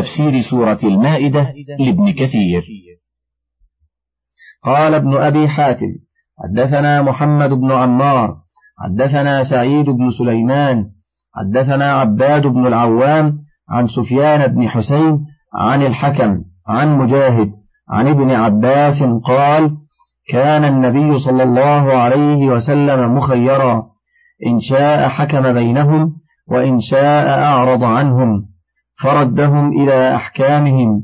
تفسير سورة المائدة لابن كثير. قال ابن أبي حاتم حدثنا محمد بن عمار حدثنا سعيد بن سليمان حدثنا عباد بن العوام عن سفيان بن حسين عن الحكم عن مجاهد عن ابن عباس قال كان النبي صلى الله عليه وسلم مخيرا إن شاء حكم بينهم وإن شاء أعرض عنهم. فردهم إلى أحكامهم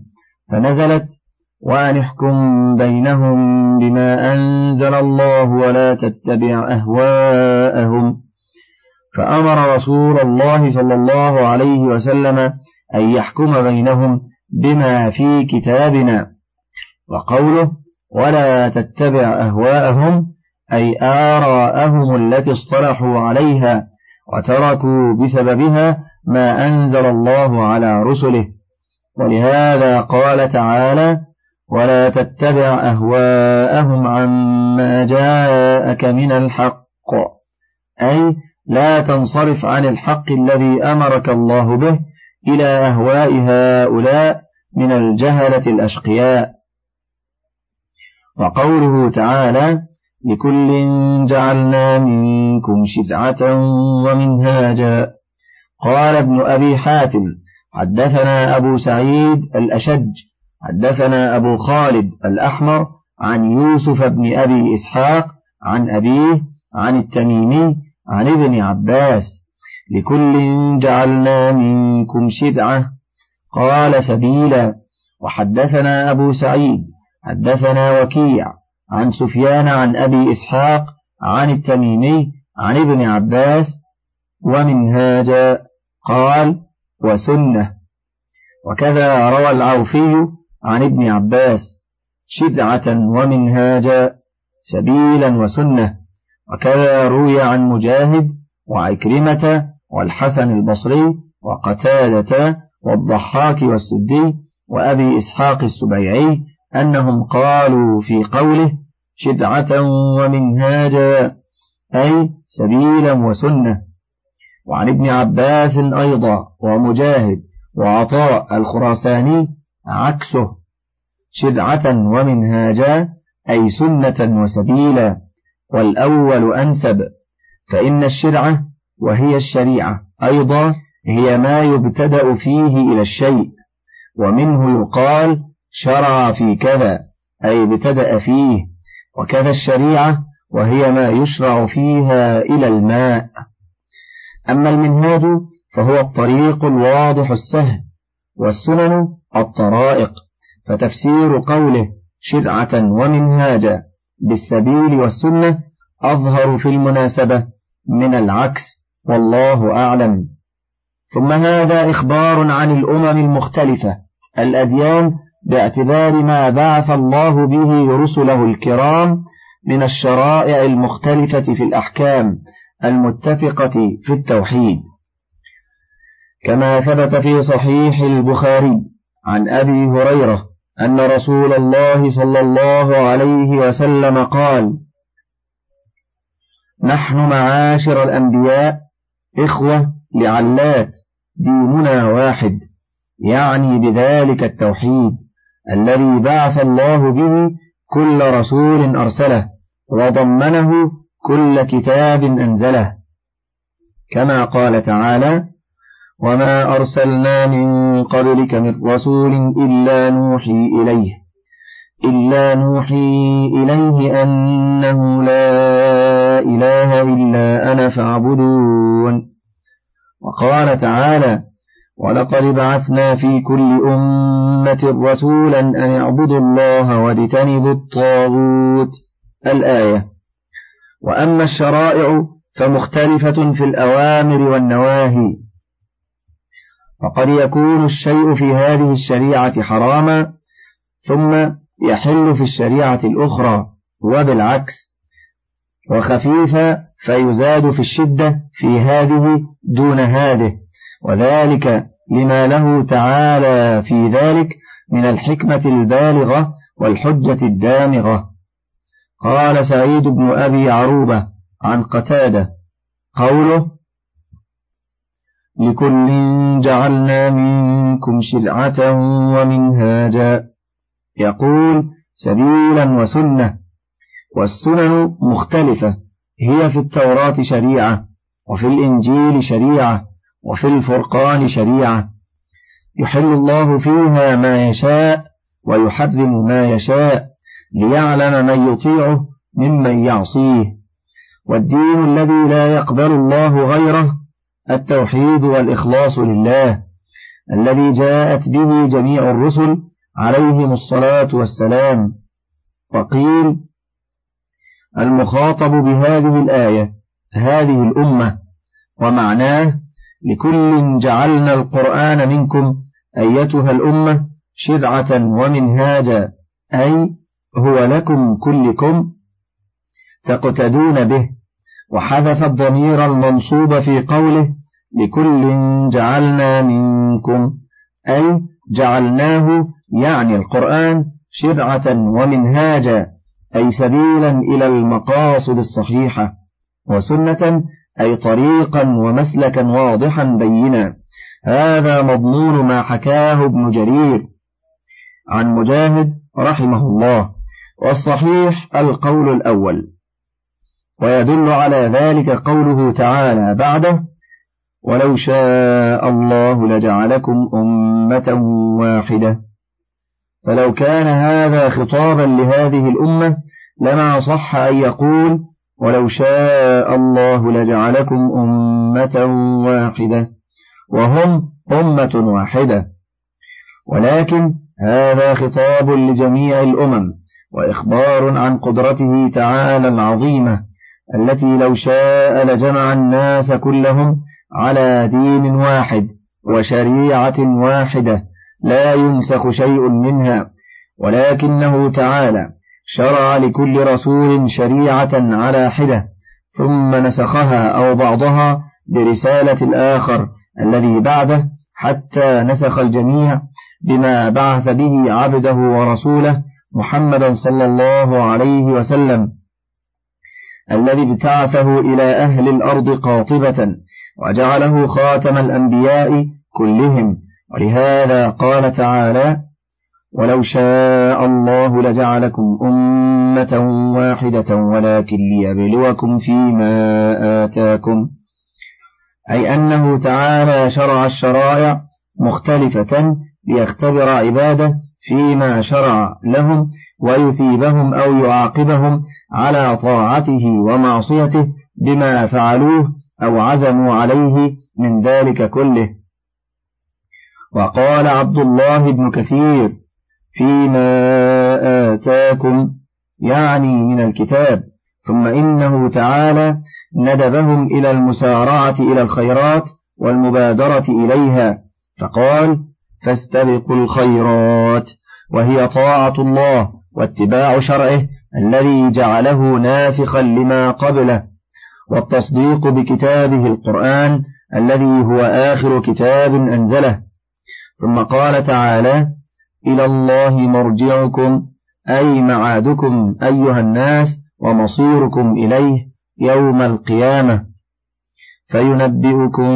فنزلت وأن احكم بينهم بما أنزل الله ولا تتبع أهواءهم. فأمر رسول الله صلى الله عليه وسلم أن يحكم بينهم بما في كتابنا وقوله ولا تتبع أهواءهم أي آراءهم التي اصطلحوا عليها وتركوا بسببها ما أنزل الله على رسله. ولهذا قال تعالى ولا تتبع أهواءهم عما جاءك من الحق. أي لا تنصرف عن الحق الذي أمرك الله به إلى أهواء هؤلاء من الجهلة الأشقياء. وقوله تعالى لكل جعلنا منكم شفعة ومنهاجا. قال ابن أبي حاتم حدثنا أبو سعيد الأشج حدثنا أبو خالد الأحمر عن يوسف بن أبي إسحاق عن أبيه عن التميمي عن ابن عباس لكل جعلنا منكم شدعة. قال سبيلا وحدثنا أبو سعيد حدثنا وكيع عن سفيان عن أبي إسحاق عن التميمي عن ابن عباس ومنهاجا قال وسنة. وكذا روى العوفي عن ابن عباس شدعة ومنهاجا سبيلا وسنة. وكذا روي عن مجاهد وعكرمة والحسن البصري وقتادة والضحاك والسدي وأبي إسحاق السبيعي أنهم قالوا في قوله شدعة ومنهاجا أي سبيلا وسنة. وعن ابن عباس أيضا ومجاهد وعطاء الخراساني عكسه شدعة ومنهاجا أي سنة وسبيلا والأول أنسب فإن الشرعة وهي الشريعة أيضا هي ما يبتدأ فيه إلى الشيء ومنه يقال شرع في كذا أي ابتدأ فيه وكذا الشريعة وهي ما يشرع فيها إلى الماء أما المنهاج فهو الطريق الواضح السهل والسنن الطرائق فتفسير قوله شرعة ومنهاجا بالسبيل والسنة أظهر في المناسبة من العكس والله أعلم. ثم هذا إخبار عن الأمم المختلفة الأديان باعتبار ما بعث الله به رسله الكرام من الشرائع المختلفة في الأحكام. المتفقة في التوحيد. كما ثبت في صحيح البخاري عن أبي هريرة أن رسول الله صلى الله عليه وسلم قال نحن معاشر الأنبياء إخوة لعلات ديننا واحد يعني بذلك التوحيد الذي بعث الله به كل رسول أرسله وضمنه كل كتاب أنزله. كما قال تعالى وما أرسلنا من قبلك من رسول إلا نوحي إليه إلا نوحي إليه أنه لا إله إلا أنا فاعبدون. وقال تعالى ولقد بعثنا في كل أمة رسولا أن اعبدوا الله واجتنبوا الطاغوت. الآية. وأما الشرائع فمختلفة في الأوامر والنواهي. فقد يكون الشيء في هذه الشريعة حراما ثم يحل في الشريعة الأخرى وبالعكس. وخفيفا فيزاد في الشدة في هذه دون هذه وذلك لما له تعالى في ذلك من الحكمة البالغة والحجة الدامغة. قال سعيد بن أبي عروبة عن قتادة قوله لكل جعلنا منكم شرعة ومنهاجا. يقول سبيلا وسنة والسنن مختلفة هي في التوراة شريعة وفي الإنجيل شريعة وفي الفرقان شريعة. يحل الله فيها ما يشاء ويحرم ما يشاء. ليعلم من يطيعه ممن يعصيه. والدين الذي لا يقبل الله غيره التوحيد والإخلاص لله الذي جاءت به جميع الرسل عليهم الصلاة والسلام. وقيل المخاطب بهذه الآية هذه الأمة. ومعناه لكل جعلنا القرآن منكم أيتها الأمة شرعة ومنهاجا. أي هو لكم كلكم تقتدون به وحذف الضمير المنصوب في قوله لكل جعلنا منكم أي جعلناه يعني القرآن شرعة ومنهاجا أي سبيلا إلى المقاصد الصحيحة وسنة أي طريقا ومسلكا واضحا بينا. هذا مضمون ما حكاه ابن جرير عن مجاهد رحمه الله. والصحيح القول الأول. ويدل على ذلك قوله تعالى بعده ولو شاء الله لجعلكم أمة واحدة فلو كان هذا خطابا لهذه الأمة لما صح أن يقول ولو شاء الله لجعلكم أمة واحدة وهم أمة واحدة. ولكن هذا خطاب لجميع الأمم. وإخبار عن قدرته تعالى العظيمة التي لو شاء لجمع الناس كلهم على دين واحد وشريعة واحدة لا ينسخ شيء منها ولكنه تعالى شرع لكل رسول شريعة على حدة ثم نسخها أو بعضها برسالة الآخر الذي بعده حتى نسخ الجميع بما بعث به عبده ورسوله محمدا صلى الله عليه وسلم الذي ابتعثه إلى أهل الأرض قاطبة وجعله خاتم الأنبياء كلهم. ولهذا قال تعالى ولو شاء الله لجعلكم أمة واحدة ولكن ليبلوكم فيما آتاكم أي أنه تعالى شرع الشرائع مختلفة ليختبر عباده فيما شرع لهم ويثيبهم أو يعاقبهم على طاعته ومعصيته بما فعلوه أو عزموا عليه من ذلك كله. وقال عبد الله بن كثير فيما آتاكم يعني من الكتاب ثم إنه تعالى ندبهم إلى المسارعة إلى الخيرات والمبادرة إليها. فقال فاستبقوا الخيرات وهي طاعة الله واتباع شرعه الذي جعله ناسخا لما قبله. والتصديق بكتابه القرآن الذي هو آخر كتاب أنزله. ثم قال تعالى إلى الله مرجعكم أي معادكم أيها الناس ومصيركم إليه يوم القيامة. فينبئكم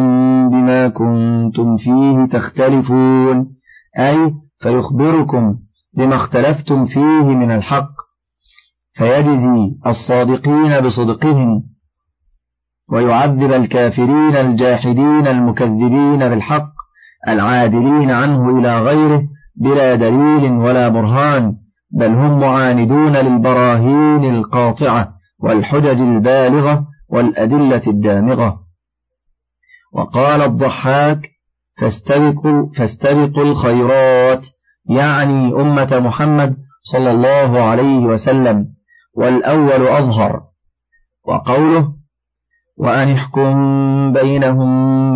بما كنتم فيه تختلفون. أي فيخبركم بما اختلفتم فيه من الحق. فيجزي الصادقين بصدقهم ويعذب الكافرين الجاحدين المكذبين بالحق العادلين عنه إلى غيره بلا دليل ولا برهان. بل هم معاندون للبراهين القاطعة والحجج البالغة والأدلة الدامغة. وقال الضحاك فاستبقوا, فاستبقوا الخيرات. يعني أمة محمد صلى الله عليه وسلم والأول أظهر. وقوله وأن احكم بينهم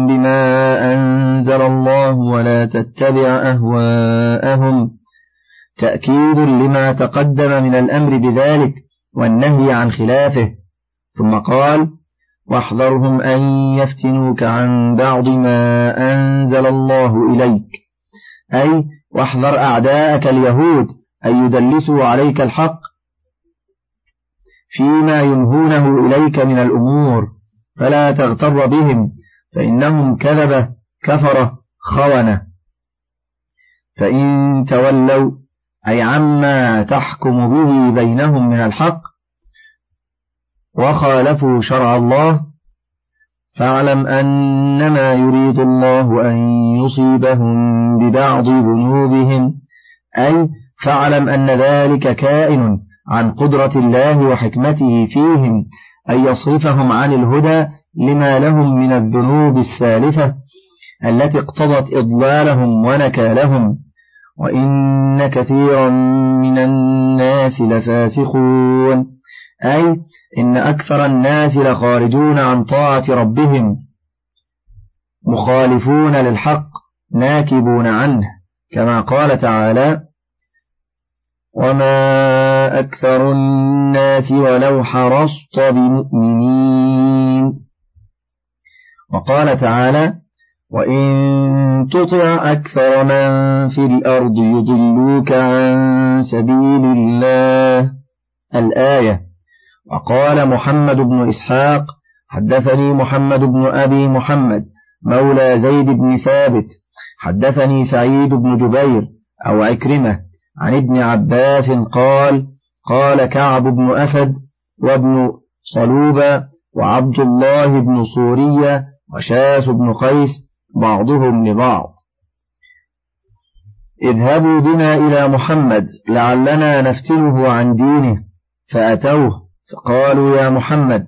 بما أنزل الله ولا تتبع أهواءهم تأكيد لما تقدم من الأمر بذلك والنهي عن خلافه. ثم قال واحذرهم أن يفتنوك عن بعض ما أنزل الله إليك. أي واحذر أعداءك اليهود أن يدلسوا عليك الحق فيما ينهونه إليك من الأمور فلا تغتر بهم فإنهم كذب كفر خونة. فإن تولوا أي عما تحكم به بينهم من الحق وخالفوا شرع الله فاعلم أنما يريد الله أن يصيبهم ببعض ذنوبهم أي فاعلم أن ذلك كائن عن قدرة الله وحكمته فيهم أن يصرفهم عن الهدى لما لهم من الذنوب السالفة التي اقتضت إضلالهم ونكالهم. وإن كثيرا من الناس لفاسقون. أي إن أكثر الناس لخارجون عن طاعة ربهم مخالفون للحق ناكبون عنه كما قال تعالى وما أكثر الناس ولو حرصت بمؤمنين وقال تعالى وإن تطع أكثر من في الأرض يضلوك عن سبيل الله الآية وقال محمد بن إسحاق حدثني محمد بن أبي محمد مولى زيد بن ثابت حدثني سعيد بن جبير أو عكرمة عن ابن عباس قال قال كعب بن أسد وابن صلوبة وعبد الله بن صورية وشاس بن قيس بعضهم لبعض. اذهبوا بنا إلى محمد لعلنا نفتنه عن دينه فأتوه فقالوا يا محمد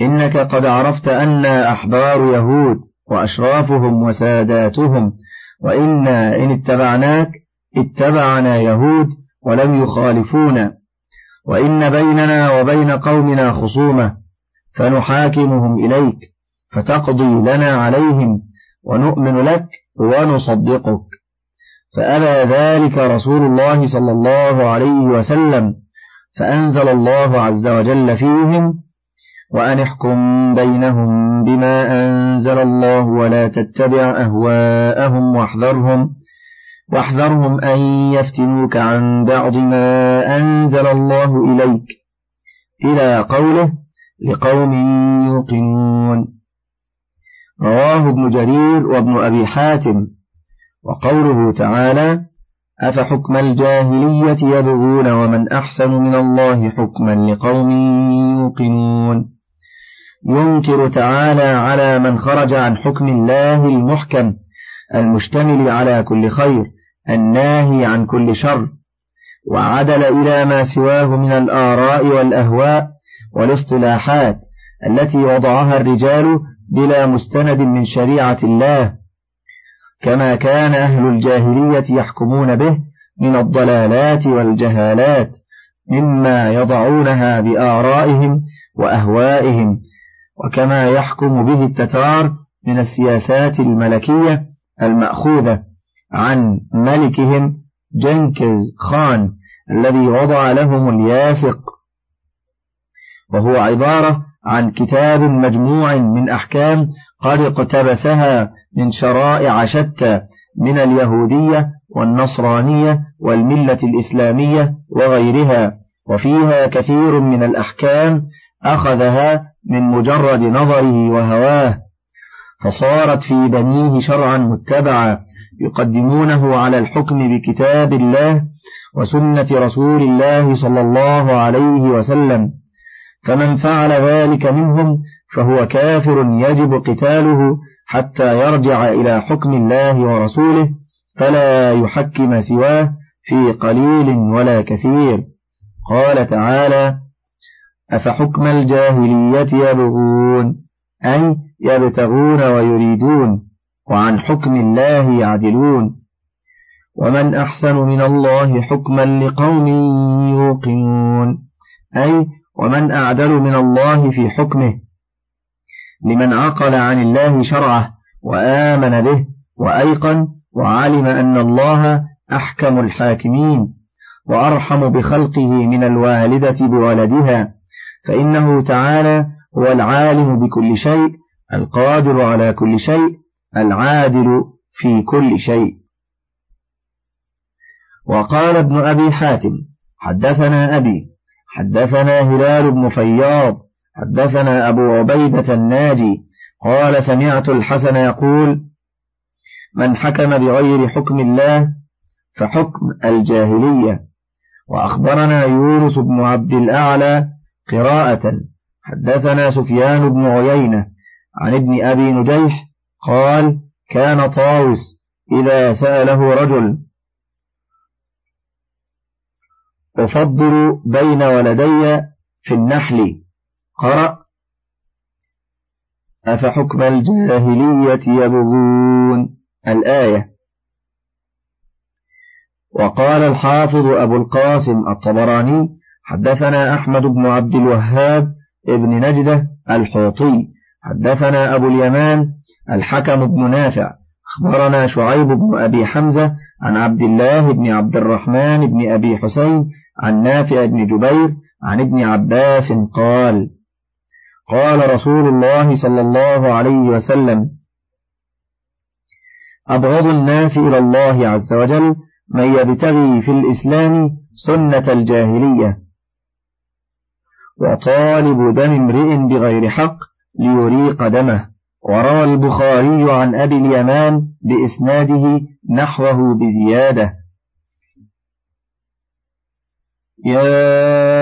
إنك قد عرفت أنا أحبار يهود وأشرافهم وساداتهم وإنا إن اتبعناك اتبعنا يهود ولم يخالفونا وإن بيننا وبين قومنا خصومة فنحاكمهم إليك فتقضي لنا عليهم ونؤمن لك ونصدقك. فأبى ذلك رسول الله صلى الله عليه وسلم. فأنزل الله عز وجل فيهم وأن احكم بينهم بما أنزل الله ولا تتبع أهواءهم واحذرهم واحذرهم أن يفتنوك عن بعض ما أنزل الله إليك إلى قوله لقوم يوقنون. رواه ابن جرير وابن أبي حاتم وقوله تعالى أفحكم الجاهلية يبغون ومن أحسن من الله حكما لقوم يوقنون؟ ينكر تعالى على من خرج عن حكم الله المحكم المشتمل على كل خير الناهي عن كل شر وعدل إلى ما سواه من الآراء والأهواء والاصطلاحات التي وضعها الرجال بلا مستند من شريعة الله. كما كان أهل الجاهلية يحكمون به من الضلالات والجهالات مما يضعونها بآرائهم وأهوائهم وكما يحكم به التتار من السياسات الملكية المأخوذة عن ملكهم جنكز خان الذي وضع لهم الياسق. وهو عبارة عن كتاب مجموع من أحكام قد اقتبسها من شرائع شتى من اليهودية والنصرانية والملة الإسلامية وغيرها وفيها كثير من الأحكام أخذها من مجرد نظره وهواه فصارت في بنيه شرعا متبعا يقدمونه على الحكم بكتاب الله وسنة رسول الله صلى الله عليه وسلم فمن فعل ذلك منهم فهو كافر يجب قتاله حتى يرجع إلى حكم الله ورسوله فلا يحكم سواه في قليل ولا كثير. قال تعالى أفحكم الجاهلية يبغون أي يبتغون ويريدون وعن حكم الله يعدلون. ومن أحسن من الله حكما لقوم يوقنون أي ومن أعدل من الله في حكمه لمن عقل عن الله شرعه وآمن به وأيقن وعلم أن الله أحكم الحاكمين وأرحم بخلقه من الوالدة بولدها فإنه تعالى هو العالم بكل شيء القادر على كل شيء العادل في كل شيء. وقال ابن أبي حاتم حدثنا أبي حدثنا هلال بن فياض حدثنا أبو عبيدة الناجي قال سمعت الحسن يقول من حكم بغير حكم الله فحكم الجاهلية. وأخبرنا يونس بن عبد الأعلى قراءة. حدثنا سفيان بن عيينة عن ابن أبي نجيح قال كان طاوس إذا سأله رجل أفضل بين ولدي في النحل قرأ. أفحكم الجاهلية يبغون؟ الآية. وقال الحافظ أبو القاسم الطبراني حدثنا أحمد بن عبد الوهاب ابن نجدة الحوطي. حدثنا أبو اليمان الحكم بن نافع. أخبرنا شعيب بن أبي حمزة عن عبد الله بن عبد الرحمن بن أبي حسين عن نافع بن جبير عن ابن عباس قال قال رسول الله صلى الله عليه وسلم أبغض الناس إلى الله عز وجل من يبتغي في الإسلام سنة الجاهلية. وطالب دم امرئ بغير حق ليريق دمه. وروى البخاري عن أبي اليمان بإسناده نحوه بزيادة. يا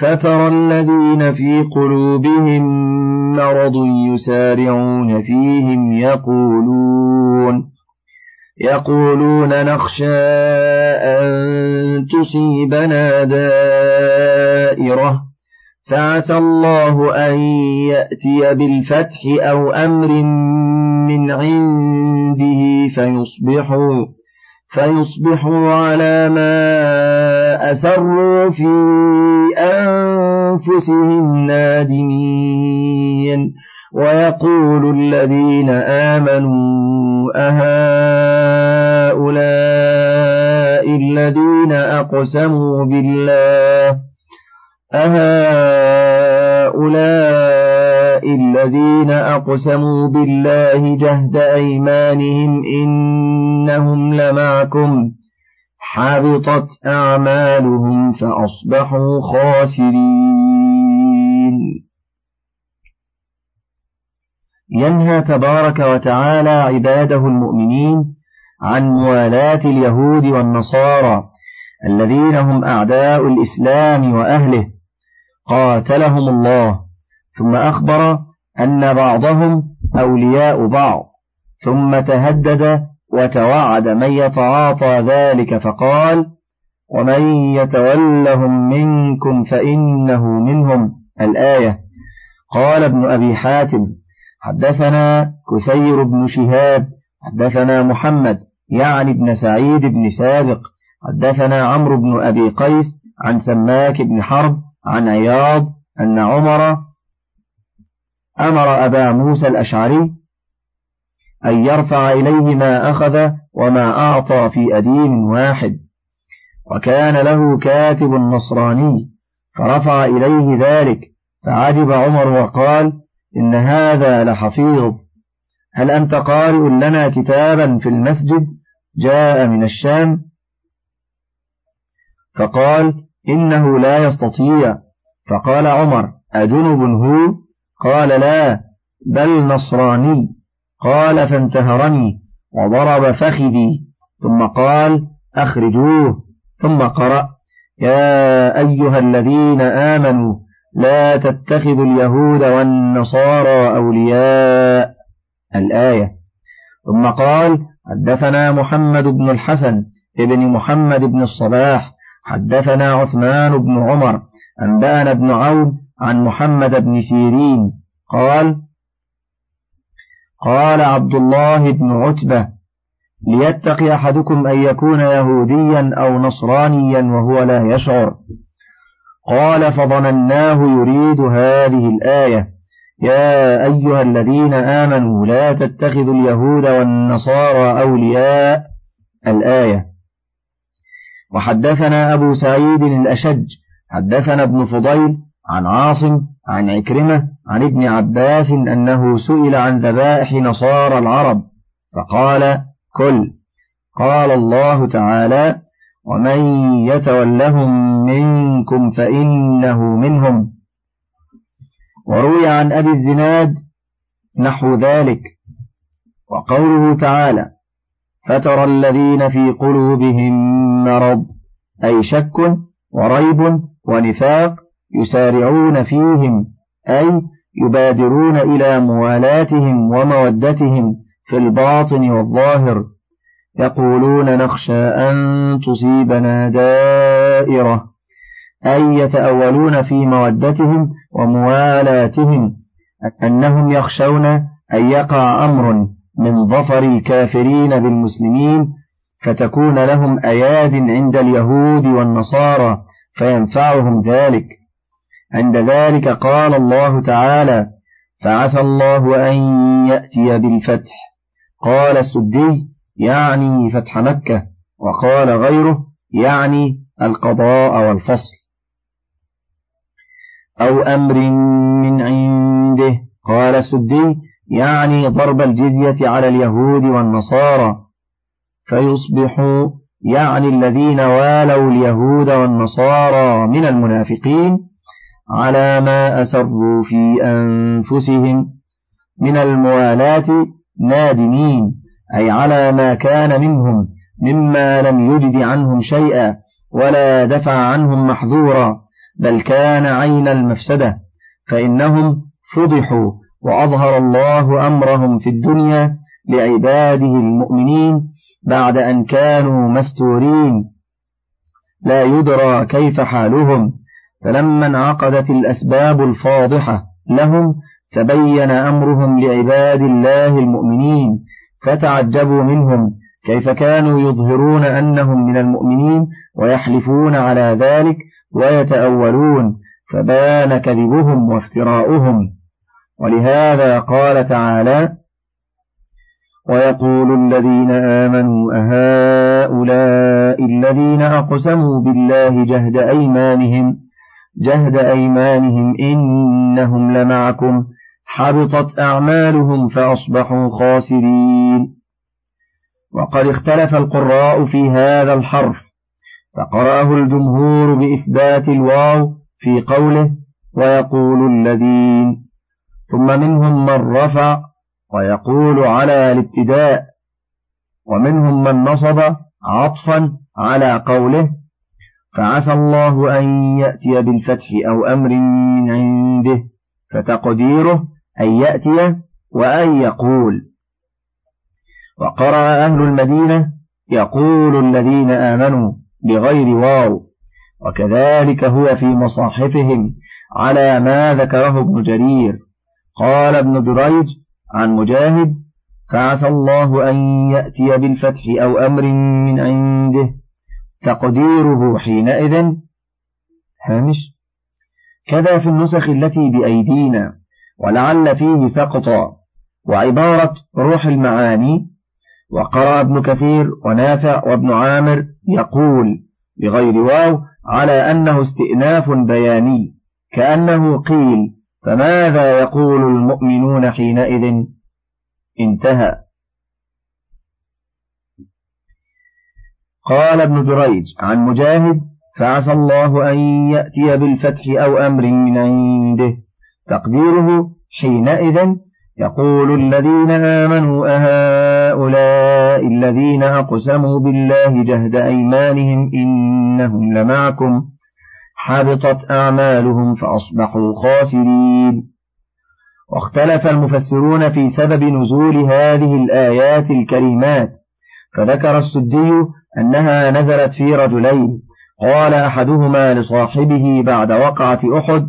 فترى الذين في قلوبهم مرض يسارعون فيهم يقولون يقولون نخشى أن تصيبنا دائرة فعسى الله أن يأتي بالفتح أو أمر من عنده فيصبحوا فيصبحوا على ما أسروا في أنفسهم نادمين. ويقول الذين آمنوا أهؤلاء الذين أقسموا بالله أهؤلاء الذين أقسموا بالله جهد أيمانهم إنهم لمعكم حبطت أعمالهم فأصبحوا خاسرين. ينهى تبارك وتعالى عباده المؤمنين عن موالاة اليهود والنصارى الذين هم أعداء الإسلام وأهله. قاتلهم الله. ثم أخبر أن بعضهم أولياء بعض ثم تهدد وتوعد من يتعاطى ذلك فقال ومن يتولهم منكم فإنه منهم. الآية. قال ابن أبي حاتم حدثنا كسير بن شهاب حدثنا محمد يعني ابن سعيد بن سابق حدثنا عمرو بن أبي قيس عن سماك بن حرب عن عياض أن عمر أمر أبا موسى الأشعري أن يرفع إليه ما أخذ وما أعطى في أدين واحد وكان له كاتب نصراني فرفع إليه ذلك فعجب عمر وقال إن هذا لحفيظ هل أنت قارئ لنا كتابا في المسجد؟ جاء من الشام. فقال إنه لا يستطيع. فقال عمر أجنب هو؟ قال لا بل نصراني. قال فانتهرني وضرب فخذي. ثم قال أخرجوه. ثم قرأ يا أيها الذين آمنوا لا تتخذوا اليهود والنصارى أولياء. الآية. ثم قال حدثنا محمد بن الحسن ابن محمد بن الصباح حدثنا عثمان بن عمر أنبأنا بن عون عن محمد بن سيرين قال قال عبد الله بن عتبة ليتقي أحدكم أن يكون يهوديا أو نصرانيا وهو لا يشعر. قال فظنناه يريد هذه الآية. يا أيها الذين آمنوا لا تتخذوا اليهود والنصارى أولياء الآية. وحدثنا أبو سعيد الأشج حدثنا ابن فضيل عن عاصم عن عكرمة عن ابن عباس أنه سئل عن ذبائح نصارى العرب فقال كل قال الله تعالى ومن يتولهم منكم فإنه منهم وروي عن أبي الزناد نحو ذلك وقوله تعالى فترى الذين في قلوبهم مرض أي شك وريب ونفاق يسارعون فيهم أي يبادرون إلى موالاتهم ومودتهم في الباطن والظاهر. يقولون نخشى أن تصيبنا دائرة أي يتأولون في مودتهم وموالاتهم أنهم يخشون أن يقع أمر من ظفر الكافرين بالمسلمين فتكون لهم أياد عند اليهود والنصارى فينفعهم ذلك. عند ذلك قال الله تعالى فعسى الله أن يأتي بالفتح قال السدي يعني فتح مكة وقال غيره يعني القضاء والفصل أو أمر من عنده. قال السدي يعني ضرب الجزية على اليهود والنصارى فيصبحوا يعني الذين والوا اليهود والنصارى من المنافقين على ما أسروا في أنفسهم من الموالاة نادمين أي على ما كان منهم مما لم يجد عنهم شيئا ولا دفع عنهم محذورا بل كان عين المفسدة فإنهم فضحوا وأظهر الله أمرهم في الدنيا لعباده المؤمنين بعد أن كانوا مستورين. لا يدرى كيف حالهم فلما انعقدت الأسباب الفاضحة لهم تبين أمرهم لعباد الله المؤمنين فتعجبوا منهم كيف كانوا يظهرون أنهم من المؤمنين ويحلفون على ذلك ويتأولون فبان كذبهم وافتراؤهم. ولهذا قال تعالى ويقول الذين آمنوا أهؤلاء الذين أقسموا بالله جهد أيمانهم؟ جهد أيمانهم إنهم لمعكم حبطت أعمالهم فأصبحوا خاسرين. وقد اختلف القراء في هذا الحرف فقرأه الجمهور بإثبات الواو في قوله ويقول الذين. ثم منهم من رفع ويقول على الابتداء ومنهم من نصب عطفا على قوله فعسى الله أن يأتي بالفتح أو أمر من عنده فتقديره أن يأتي وأن يقول. وقرأ أهل المدينة يقول الذين آمنوا بغير واو وكذلك هو في مصاحفهم على ما ذكره ابن جرير. قال ابن دريج عن مجاهد فعسى الله أن يأتي بالفتح أو أمر من عنده تقديره حينئذ. هامش. كذا في النسخ التي بأيدينا ولعل فيه سقطا وعبارة روح المعاني. وقرأ ابن كثير ونافع وابن عامر يقول بغير واو على أنه استئناف بياني كأنه قيل فماذا يقول المؤمنون حينئذ؟ انتهى. قال ابن جريج عن مجاهد فعسى الله أن يأتي بالفتح أو أمر من عنده. تقديره حينئذ يقول الذين آمنوا أهؤلاء الذين أقسموا بالله جهد أيمانهم إنهم لمعكم حبطت أعمالهم فأصبحوا خاسرين. واختلف المفسرون في سبب نزول هذه الآيات الكريمات فذكر السدي أنها نزلت في رجلين. قال أحدهما لصاحبه بعد وقعة أحد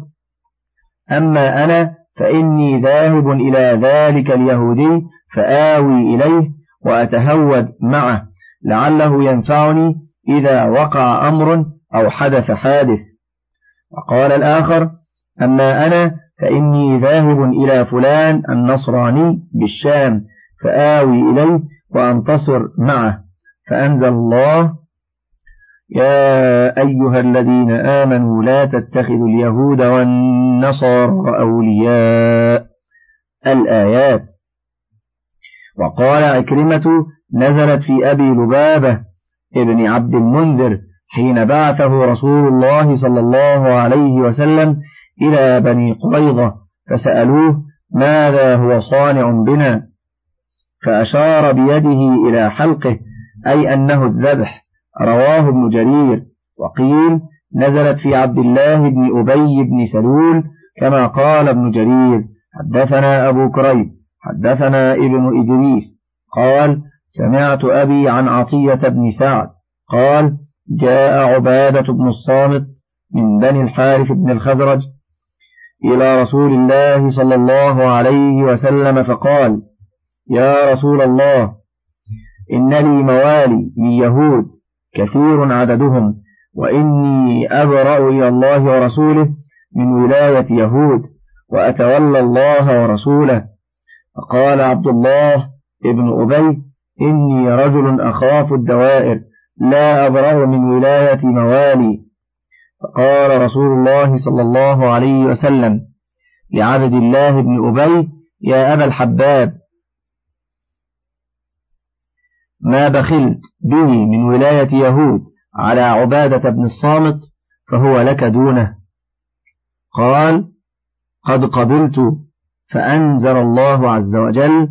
أما أنا فإني ذاهب إلى ذلك اليهودي فآوي إليه وأتهود معه لعله ينفعني إذا وقع أمر أو حدث حادث. وقال الآخر أما أنا فإني ذاهب إلى فلان النصراني بالشام فآوي إليه وأنتصر معه. فأنزل الله يا أيها الذين آمنوا لا تتخذوا اليهود والنصارى أولياء الآيات. وقال عكرمة نزلت في أبي لبابة ابن عبد المنذر حين بعثه رسول الله صلى الله عليه وسلم إلى بني قريظة فسألوه ماذا هو صانع بنا؟ فأشار بيده إلى حلقه أي أنه الذبح. رواه ابن جرير. وقيل نزلت في عبد الله بن أبي بن سلول كما قال ابن جرير. حدثنا أبو كريب. حدثنا ابن إدريس. قال سمعت أبي عن عطية بن سعد. قال جاء عبادة بن الصامت من بني الحارث بن الخزرج إلى رسول الله صلى الله عليه وسلم فقال يا رسول الله إن لي موالي من يهود كثير عددهم وإني أبرأ إلى الله ورسوله من ولاية يهود وأتولى الله ورسوله. فقال عبد الله ابن أبي إني رجل أخاف الدوائر لا أبرأ من ولاية موالي. فقال رسول الله صلى الله عليه وسلم لعبد الله بن أبي يا أبا الحباب ما بخلت به من ولاية يهود على عبادة بن الصامت فهو لك دونه. قال قد قبلت فأنزل الله عز وجل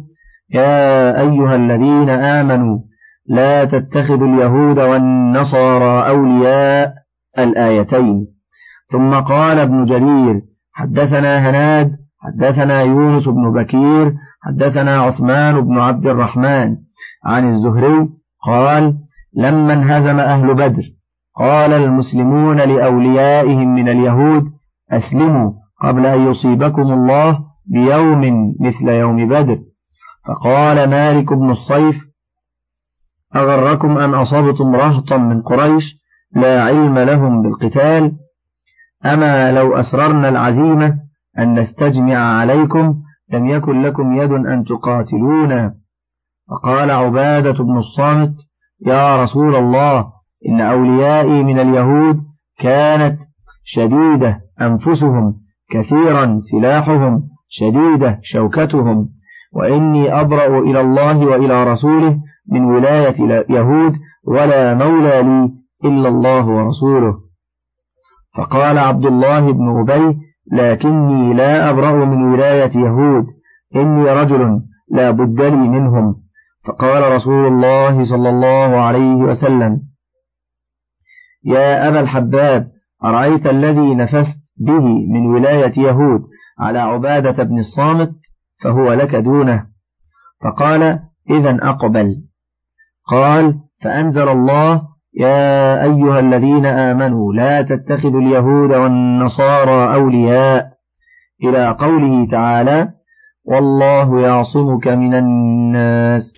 يا أيها الذين آمنوا لا تتخذوا اليهود والنصارى أولياء الآيتين. ثم قال ابن جرير حدثنا هناد حدثنا يونس بن بكير حدثنا عثمان بن عبد الرحمن. عن الزهري قال لما انهزم أهل بدر. قال المسلمون لأوليائهم من اليهود أسلموا قبل أن يصيبكم الله بيوم مثل يوم بدر. فقال مالك بن الصيف أغركم أن أصبتم رهطا من قريش لا علم لهم بالقتال؟ أما لو أسررنا العزيمة أن نستجمع عليكم لم يكن لكم يد أن تقاتلونا. فقال عبادة بن الصامت يا رسول الله إن أوليائي من اليهود كانت شديدة أنفسهم كثيرا سلاحهم شديدة شوكتهم وإني أبرأ إلى الله وإلى رسوله من ولاية يهود ولا مولى لي إلا الله ورسوله. فقال عبد الله بن أبي لكني لا أبرأ من ولاية يهود إني رجل لا بد لي منهم. فقال رسول الله صلى الله عليه وسلم يا أبا الحباب أرأيت الذي نفست به من ولاية يهود على عبادة بن الصامت فهو لك دونه؟ فقال إذا أقبل. قال فأنزل الله يا أيها الذين آمنوا لا تتخذوا اليهود والنصارى أولياء إلى قوله تعالى والله يعصمك من الناس